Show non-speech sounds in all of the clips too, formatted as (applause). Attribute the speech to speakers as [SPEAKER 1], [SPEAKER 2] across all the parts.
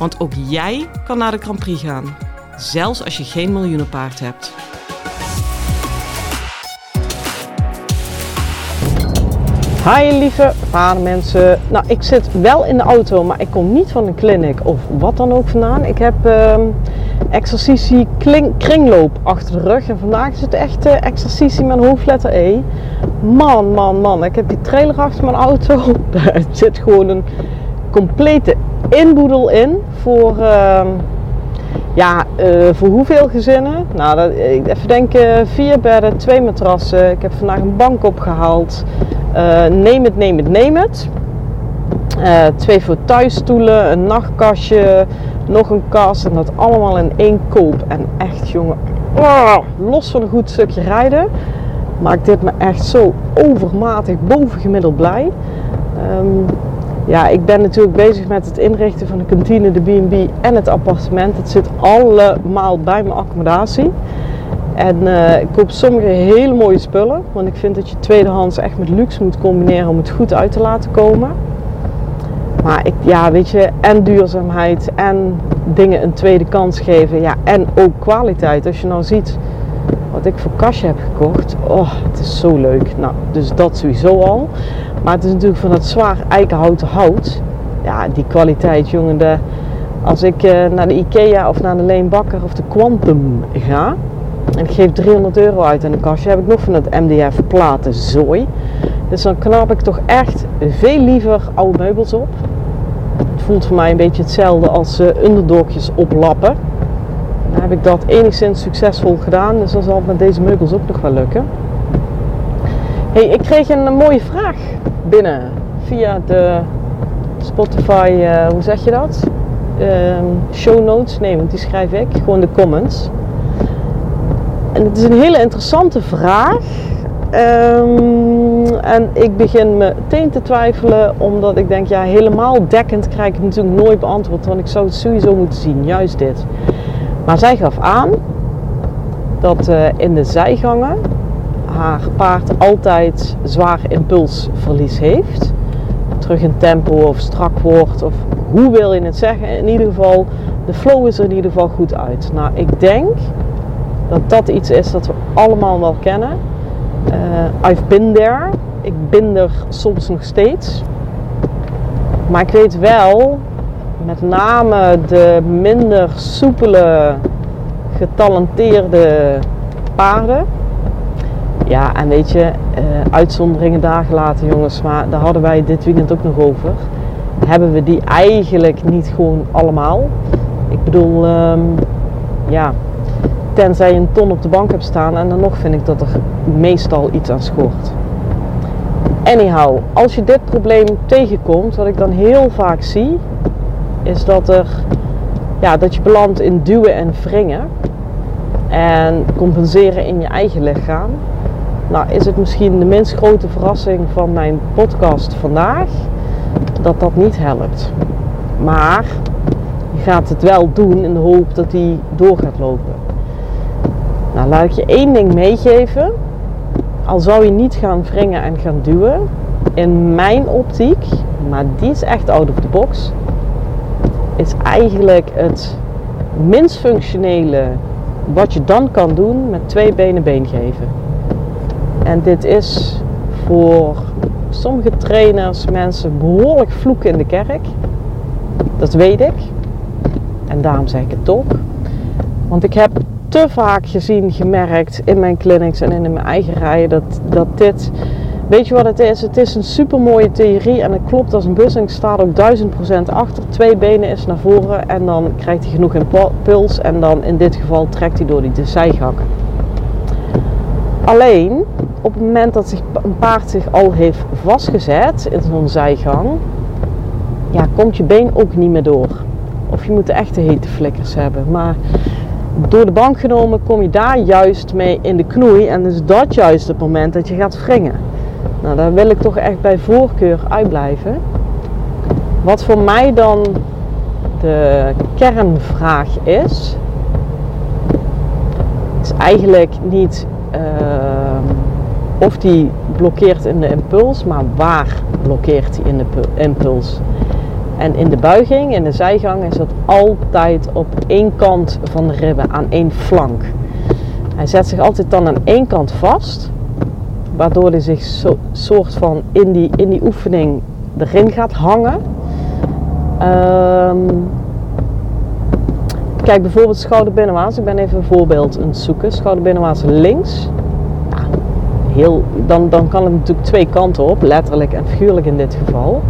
[SPEAKER 1] Want ook jij kan naar de Grand Prix gaan, zelfs als je geen miljoenenpaard hebt.
[SPEAKER 2] Hi lieve paardenmensen. Nou, ik zit wel in de auto, maar ik kom niet van een clinic of wat dan ook vandaan. Ik heb uh, exercitie kringloop achter de rug en vandaag is het echt uh, exercitie met hoofdletter E. Man, man, man. Ik heb die trailer achter mijn auto. (laughs) Daar zit gewoon een complete inboedel in voor... Uh, ja, uh, voor hoeveel gezinnen? Nou, dat, even denken, vier bedden, twee matrassen. Ik heb vandaag een bank opgehaald. Uh, neem het, neem het, neem het. Uh, twee fauteuilstoelen, een nachtkastje, nog een kast en dat allemaal in één koop. En echt jongen, oh, los van een goed stukje rijden, maakt dit me echt zo overmatig bovengemiddeld blij. Um, ja, ik ben natuurlijk bezig met het inrichten van de kantine, de B&B en het appartement. Het zit allemaal bij mijn accommodatie. En uh, ik koop sommige hele mooie spullen. Want ik vind dat je tweedehands echt met luxe moet combineren om het goed uit te laten komen. Maar ik, ja, weet je, en duurzaamheid en dingen een tweede kans geven. Ja, en ook kwaliteit. Als je nou ziet wat ik voor kastje heb gekocht. Oh, het is zo leuk. Nou, dus dat sowieso al. Maar het is natuurlijk van dat zwaar eikenhouten hout. Ja, die kwaliteit, jongen. De, als ik uh, naar de Ikea of naar de Leenbakker of de Quantum ga en ik geef 300 euro uit in een kastje, heb ik nog van het MDF platen zooi. Dus dan knap ik toch echt veel liever oude meubels op. Het voelt voor mij een beetje hetzelfde als uh, underdogjes oplappen. Dan heb ik dat enigszins succesvol gedaan, dus dan zal het met deze meubels ook nog wel lukken. Hey, ik kreeg een mooie vraag binnen via de Spotify, uh, hoe zeg je dat? Uh, show notes, nee, want die schrijf ik, gewoon de comments. En het is een hele interessante vraag. Um, en ik begin meteen te twijfelen, omdat ik denk, ja, helemaal dekkend krijg ik het natuurlijk nooit beantwoord, want ik zou het sowieso moeten zien, juist dit. Maar zij gaf aan dat uh, in de zijgangen haar paard altijd zwaar impulsverlies heeft. Terug in tempo of strak wordt of hoe wil je het zeggen. In ieder geval, de flow is er in ieder geval goed uit. Nou, ik denk dat dat iets is dat we allemaal wel kennen. Uh, I've been there. Ik ben er soms nog steeds. Maar ik weet wel, met name de minder soepele, getalenteerde paarden. Ja, en weet je, uh, uitzonderingen dagen later, jongens, maar daar hadden wij dit weekend ook nog over. Hebben we die eigenlijk niet gewoon allemaal? Ik bedoel, um, ja, tenzij je een ton op de bank hebt staan en dan nog vind ik dat er meestal iets aan schort. Anyhow, als je dit probleem tegenkomt, wat ik dan heel vaak zie, is dat, er, ja, dat je belandt in duwen en wringen en compenseren in je eigen lichaam. Nou, is het misschien de minst grote verrassing van mijn podcast vandaag dat dat niet helpt. Maar je gaat het wel doen in de hoop dat die door gaat lopen. Nou, laat ik je één ding meegeven. Al zou je niet gaan wringen en gaan duwen, in mijn optiek, maar die is echt out of the box, is eigenlijk het minst functionele wat je dan kan doen met twee benen been geven. En dit is voor sommige trainers, mensen behoorlijk vloeken in de kerk. Dat weet ik. En daarom zeg ik het toch. Want ik heb te vaak gezien, gemerkt in mijn clinics en in mijn eigen rijen dat, dat dit. Weet je wat het is? Het is een super mooie theorie en het klopt als een bus en ik sta er ook duizend procent achter. Twee benen is naar voren en dan krijgt hij genoeg impuls en dan in dit geval trekt hij door die zijgakken. Alleen op het moment dat zich, een paard zich al heeft vastgezet in zo'n zijgang, ja, komt je been ook niet meer door. Of je moet de echte hete flikkers hebben. Maar door de bank genomen kom je daar juist mee in de knoei. En is dat juist het moment dat je gaat wringen. Nou, daar wil ik toch echt bij voorkeur uitblijven. Wat voor mij dan de kernvraag is, is eigenlijk niet uh, of die blokkeert in de impuls, maar waar blokkeert hij in de impuls. En in de buiging, in de zijgang, is dat altijd op één kant van de ribben, aan één flank. Hij zet zich altijd dan aan één kant vast, waardoor hij zich zo, soort van in die, in die oefening erin gaat hangen. Um, kijk bijvoorbeeld schouderbinnenwaarts. Ik ben even een voorbeeld aan het zoeken. Schouderbinnenwaarts links. Heel, dan, dan kan het natuurlijk twee kanten op, letterlijk en figuurlijk in dit geval.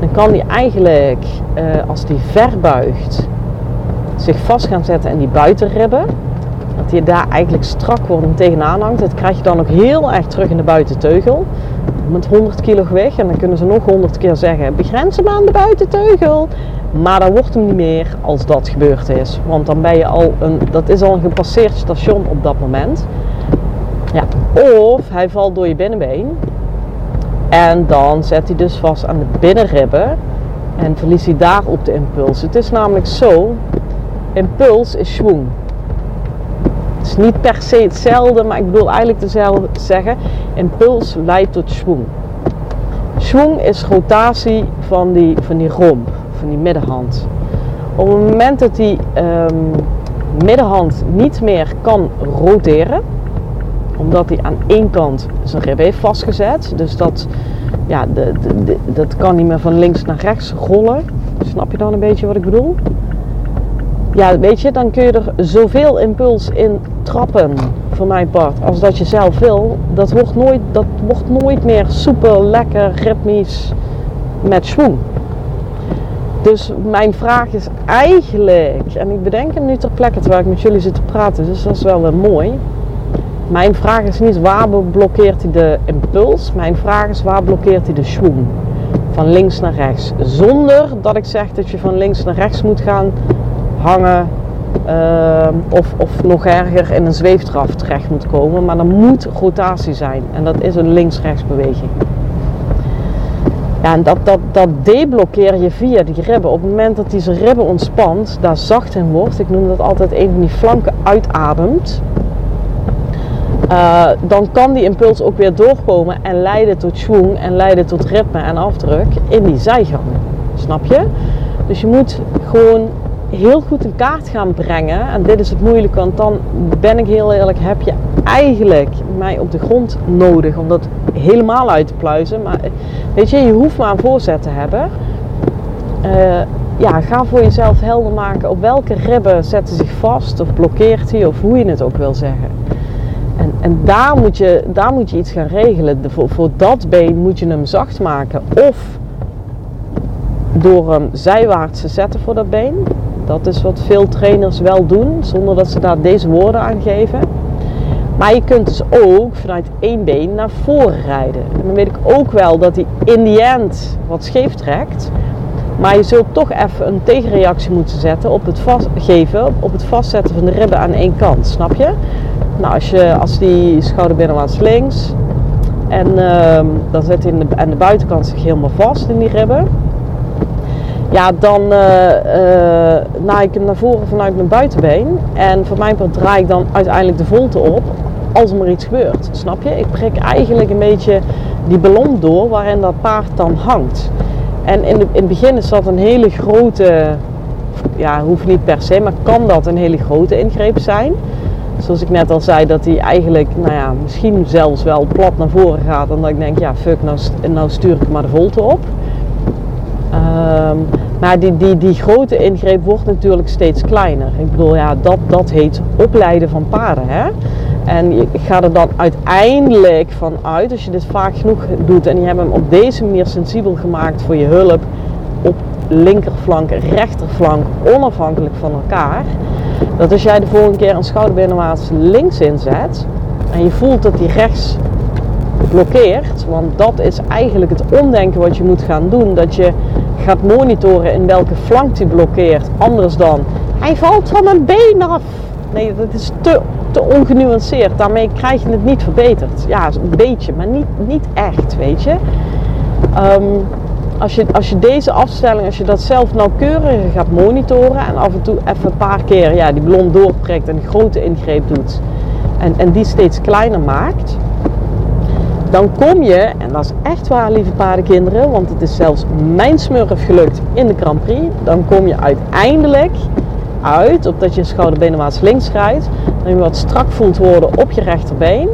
[SPEAKER 2] Dan kan hij eigenlijk, uh, als hij verbuigt, zich vast gaan zetten in die buitenribben. Dat hij daar eigenlijk strak wordt en tegenaan hangt. Dat krijg je dan ook heel erg terug in de buitenteugel met 100 kilo gewicht. En dan kunnen ze nog 100 keer zeggen: begrens hem aan de buitenteugel. Maar dan wordt hem niet meer als dat gebeurd is. Want dan ben je al een, dat is al een gepasseerd station op dat moment. Of hij valt door je binnenbeen. En dan zet hij dus vast aan de binnenribben. En verliest hij daar op de impuls. Het is namelijk zo: impuls is schwung. Het is niet per se hetzelfde, maar ik bedoel eigenlijk te zeggen: impuls leidt tot schwung. Schwung is rotatie van die, van die romp, van die middenhand. Op het moment dat die um, middenhand niet meer kan roteren, omdat hij aan één kant zijn rib heeft vastgezet, dus dat, ja, de, de, dat kan niet meer van links naar rechts rollen. Snap je dan een beetje wat ik bedoel? ja, weet je, dan kun je er zoveel impuls in trappen, voor mijn part, als dat je zelf wil. Dat wordt nooit, dat wordt nooit meer soepel, lekker, ritmisch met schwung. Dus mijn vraag is eigenlijk, en ik bedenk hem nu ter plekke terwijl ik met jullie zit te praten, dus dat is wel weer mooi. Mijn vraag is niet waar blokkeert hij de impuls, mijn vraag is waar blokkeert hij de schwung. Van links naar rechts. Zonder dat ik zeg dat je van links naar rechts moet gaan hangen ehm, of, of nog erger in een zweeftraf terecht moet komen. Maar er moet rotatie zijn en dat is een links-rechts beweging. Ja, en dat, dat, dat deblokkeer je via die ribben. Op het moment dat die ribben ontspant, daar zacht in wordt, ik noem dat altijd een van die flanken uitademt, uh, dan kan die impuls ook weer doorkomen en leiden tot schwung en leiden tot ritme en afdruk in die zijgangen. Snap je? Dus je moet gewoon heel goed in kaart gaan brengen. En dit is het moeilijke, want dan ben ik heel eerlijk, heb je eigenlijk mij op de grond nodig om dat helemaal uit te pluizen. Maar weet je, je hoeft maar een voorzet te hebben. Uh, ja, ga voor jezelf helder maken op welke ribben zetten zich vast of blokkeert hij of hoe je het ook wil zeggen. En, daar, moet je, daar moet je iets gaan regelen. Voor, dat been moet je hem zacht maken. Of door hem zijwaarts te zetten voor dat been. Dat is wat veel trainers wel doen, zonder dat ze daar deze woorden aan geven. Maar je kunt dus ook vanuit één been naar voren rijden. En dan weet ik ook wel dat hij in die end wat scheef trekt. Maar je zult toch even een tegenreactie moeten zetten op het vastgeven, op het vastzetten van de ribben aan één kant. Snap je? Nou, als, je, als die schouder binnenwaarts links en uh, dan zit hij de, aan de buitenkant zich helemaal vast in die ribben ja, dan uh, naai ik hem naar voren vanuit mijn buitenbeen. En voor mijn part draai ik dan uiteindelijk de volte op als er maar iets gebeurt. Snap je? Ik prik eigenlijk een beetje die ballon door waarin dat paard dan hangt. En in, de, in het begin is dat een hele grote, ja, hoeft niet per se, maar kan dat een hele grote ingreep zijn. Zoals ik net al zei, dat hij eigenlijk, nou ja, misschien zelfs wel plat naar voren gaat. En dat ik denk, ja, fuck, nou, nou stuur ik maar de volte op. Um, maar die, die, die grote ingreep wordt natuurlijk steeds kleiner. Ik bedoel, ja, dat, dat heet opleiden van paarden. Hè? En je gaat er dan uiteindelijk van uit, als je dit vaak genoeg doet en je hebt hem op deze manier sensibel gemaakt voor je hulp op linkerflank, rechterflank, onafhankelijk van elkaar, dat als jij de volgende keer een schouderbinnenwaarts links inzet en je voelt dat die rechts blokkeert, want dat is eigenlijk het omdenken wat je moet gaan doen. Dat je gaat monitoren in welke flank die blokkeert. Anders dan, hij valt van mijn been af. Nee, dat is te, te ongenuanceerd. Daarmee krijg je het niet verbeterd. Ja, een beetje, maar niet, niet echt, weet je. Ehm, als je, als je deze afstelling, als je dat zelf nauwkeuriger gaat monitoren en af en toe even een paar keer ja, die ballon doorprikt en een grote ingreep doet en, en die steeds kleiner maakt, dan kom je, en dat is echt waar lieve paardenkinderen, want het is zelfs mijn smurf gelukt in de Grand Prix, dan kom je uiteindelijk uit op dat je schouderbenenwaarts links rijdt, dan je wat strak voelt worden op je rechterbeen.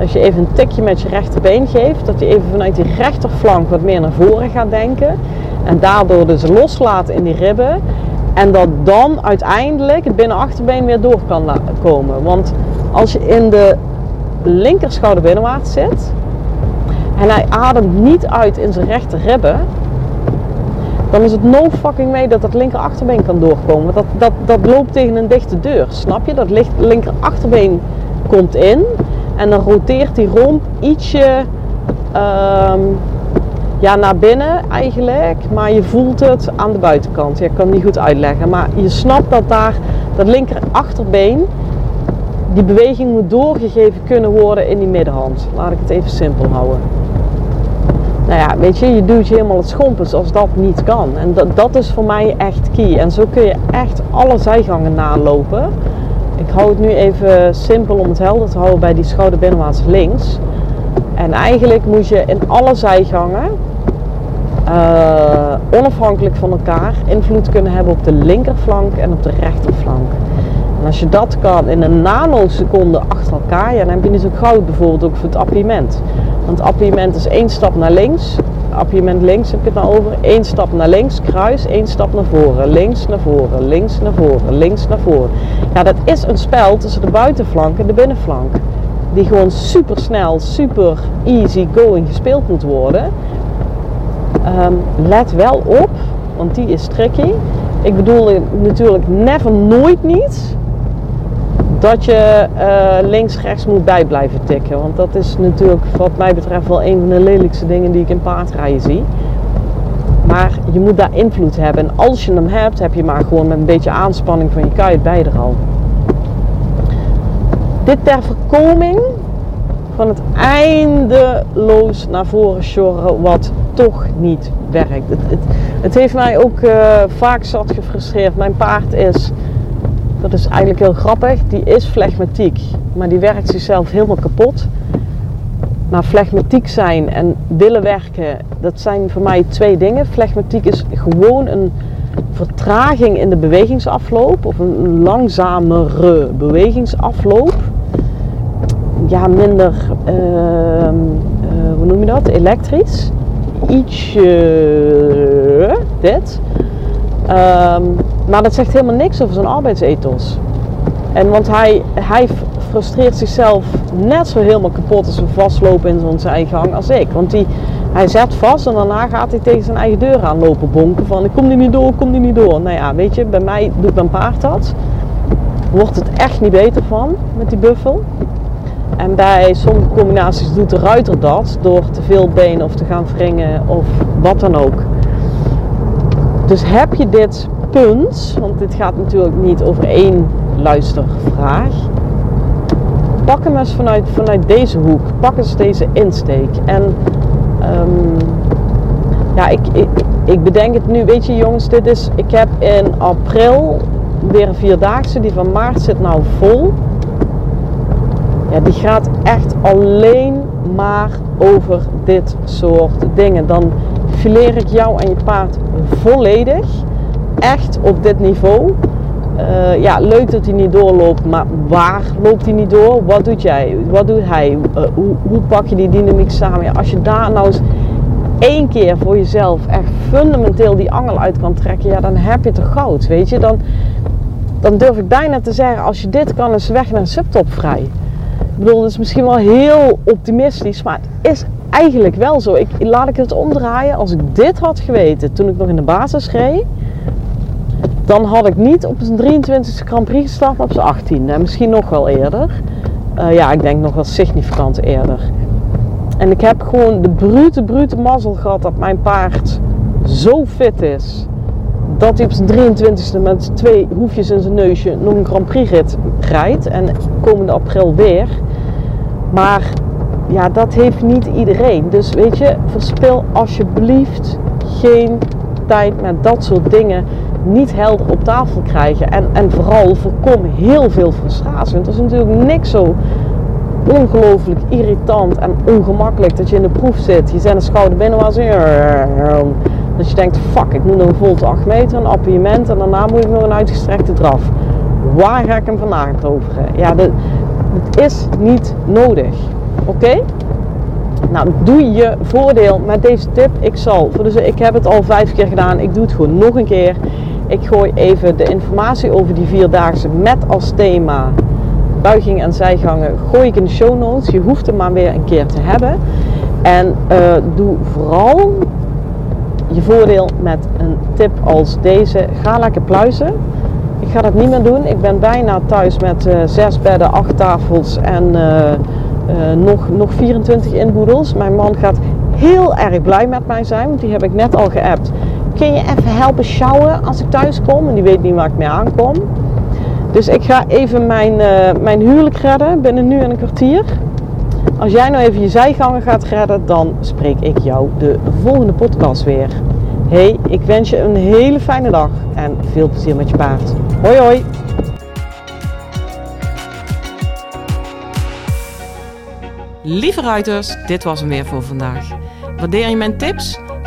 [SPEAKER 2] Als je even een tikje met je rechterbeen geeft, dat je even vanuit die rechterflank wat meer naar voren gaat denken. En daardoor dus loslaat in die ribben. En dat dan uiteindelijk het binnenachterbeen weer door kan komen. Want als je in de linker schouderbinnenwaarts zit en hij ademt niet uit in zijn rechter ribben, dan is het no fucking way dat dat linker achterbeen kan doorkomen. Dat, dat, dat loopt tegen een dichte deur, snap je? Dat linker achterbeen komt in en dan roteert die romp ietsje um, ja, naar binnen eigenlijk, maar je voelt het aan de buitenkant. Ja, ik kan het niet goed uitleggen, maar je snapt dat daar dat linker achterbeen, die beweging moet doorgegeven kunnen worden in die middenhand. Laat ik het even simpel houden. Nou ja, weet je, je doet je helemaal het schompens als dat niet kan. En dat, dat is voor mij echt key. En zo kun je echt alle zijgangen nalopen. Ik hou het nu even simpel om het helder te houden bij die schouder binnenwaarts links. En eigenlijk moet je in alle zijgangen, uh, onafhankelijk van elkaar, invloed kunnen hebben op de linkerflank en op de rechterflank. En als je dat kan in een nanoseconde achter elkaar, ja, dan heb je dus ook goud bijvoorbeeld ook voor het appiëment. Want appiëment is één stap naar links, appiëment links heb ik het nou over. Eén stap naar links, kruis, één stap naar voren. Links naar voren, links naar voren, links naar voren. Ja, dat is een spel tussen de buitenflank en de binnenflank. Die gewoon super snel, super easy going gespeeld moet worden. Ehm, let wel op, want die is tricky. Ik bedoel natuurlijk never nooit niet dat je uh, links-rechts moet bij blijven tikken. Want dat is natuurlijk wat mij betreft wel een van de lelijkste dingen die ik in paardrijden zie. Maar je moet daar invloed hebben. En als je hem hebt, heb je maar gewoon met een beetje aanspanning van je kuit bij er al. Dit ter voorkoming van het eindeloos naar voren sjorren wat toch niet werkt. Het, het, heeft mij ook uh, vaak zat gefrustreerd. Mijn paard is dat is eigenlijk heel grappig. Die is flegmatiek, maar die werkt zichzelf helemaal kapot. Maar flegmatiek zijn en willen werken, dat zijn voor mij twee dingen. Flegmatiek is gewoon een vertraging in de bewegingsafloop of een langzamere bewegingsafloop. Ja, minder, uh, uh, hoe noem je dat? Elektrisch. Ietsje dit. Um, maar dat zegt helemaal niks over zijn arbeidsethos. En want hij, hij frustreert zichzelf net zo helemaal kapot als we vastlopen in zijn gang als ik. Want die, hij zet vast en daarna gaat hij tegen zijn eigen deur aan lopen bonken van ik kom die niet door, kom die niet door. Nou ja, weet je, bij mij doet mijn paard dat. Wordt het echt niet beter van met die buffel. En bij sommige combinaties doet de ruiter dat door te veel been of te gaan wringen of wat dan ook. Dus heb je dit punt, want dit gaat natuurlijk niet over één luistervraag. Pak hem eens vanuit, vanuit deze hoek. Pak eens deze insteek. En um, ja, ik, ik, ik bedenk het nu. Weet je jongens, dit is, ik heb in april weer een vierdaagse. Die van maart zit nou vol. Ja, die gaat echt alleen maar over dit soort dingen. Dan fileer ik jou en je paard volledig echt op dit niveau. Uh, ja, leuk dat hij niet doorloopt, maar waar loopt hij niet door? Wat doet jij? Wat doet hij? Uh, hoe, pak je die dynamiek samen? Ja, als je daar nou eens één keer voor jezelf echt fundamenteel die angel uit kan trekken, ja, dan heb je toch goud, weet je? Dan, dan durf ik bijna te zeggen, als je dit kan, is weg naar subtop vrij. Ik bedoel, dat is misschien wel heel optimistisch, maar het is eigenlijk wel zo. Ik, laat ik het omdraaien. Als ik dit had geweten toen ik nog in de basis reed, dan had ik niet op zijn 23e Grand Prix gestart, op zijn 18e. En misschien nog wel eerder. Uh, ja, ik denk nog wel significant eerder. En ik heb gewoon de brute, brute mazzel gehad dat mijn paard zo fit is. Dat hij op zijn 23e met twee hoefjes in zijn neusje nog een Grand Prix rit rijdt. En komende april weer. Maar ja, dat heeft niet iedereen. Dus weet je, verspil alsjeblieft geen tijd met dat soort dingen niet helder op tafel krijgen. En, en vooral voorkom heel veel frustratie. Want er is natuurlijk niks zo ongelooflijk irritant en ongemakkelijk dat je in de proef zit. Je zet een schouder binnen waar ze... Dat je denkt, fuck, ik moet nog een volte 8 meter, een appiëment en daarna moet ik nog een uitgestrekte draf. Waar ga ik hem vandaag over? Ja, dat, het is niet nodig. Oké? Nou, doe je voordeel met deze tip. Ik zal, dus ik heb het al vijf keer gedaan. Ik doe het gewoon nog een keer. Ik gooi even de informatie over die vierdaagse met als thema buiging en zijgangen gooi ik in de show notes. Je hoeft hem maar weer een keer te hebben. En uh, doe vooral je voordeel met een tip als deze. Ga lekker pluizen. Ik ga dat niet meer doen. Ik ben bijna thuis met uh, zes bedden, acht tafels en uh, nog, nog 24 inboedels. Mijn man gaat heel erg blij met mij zijn, want die heb ik net al geappt. Kun je even helpen sjouwen als ik thuis kom? En die weet niet waar ik mee aankom. Dus ik ga even mijn, uh, mijn huwelijk redden binnen nu en een kwartier. Als jij nou even je zijgangen gaat redden, dan spreek ik jou de volgende podcast weer. Hey, ik wens je een hele fijne dag en veel plezier met je paard. Hoi hoi!
[SPEAKER 1] Lieve ruiters, dit was hem weer voor vandaag. Waardeer je mijn tips?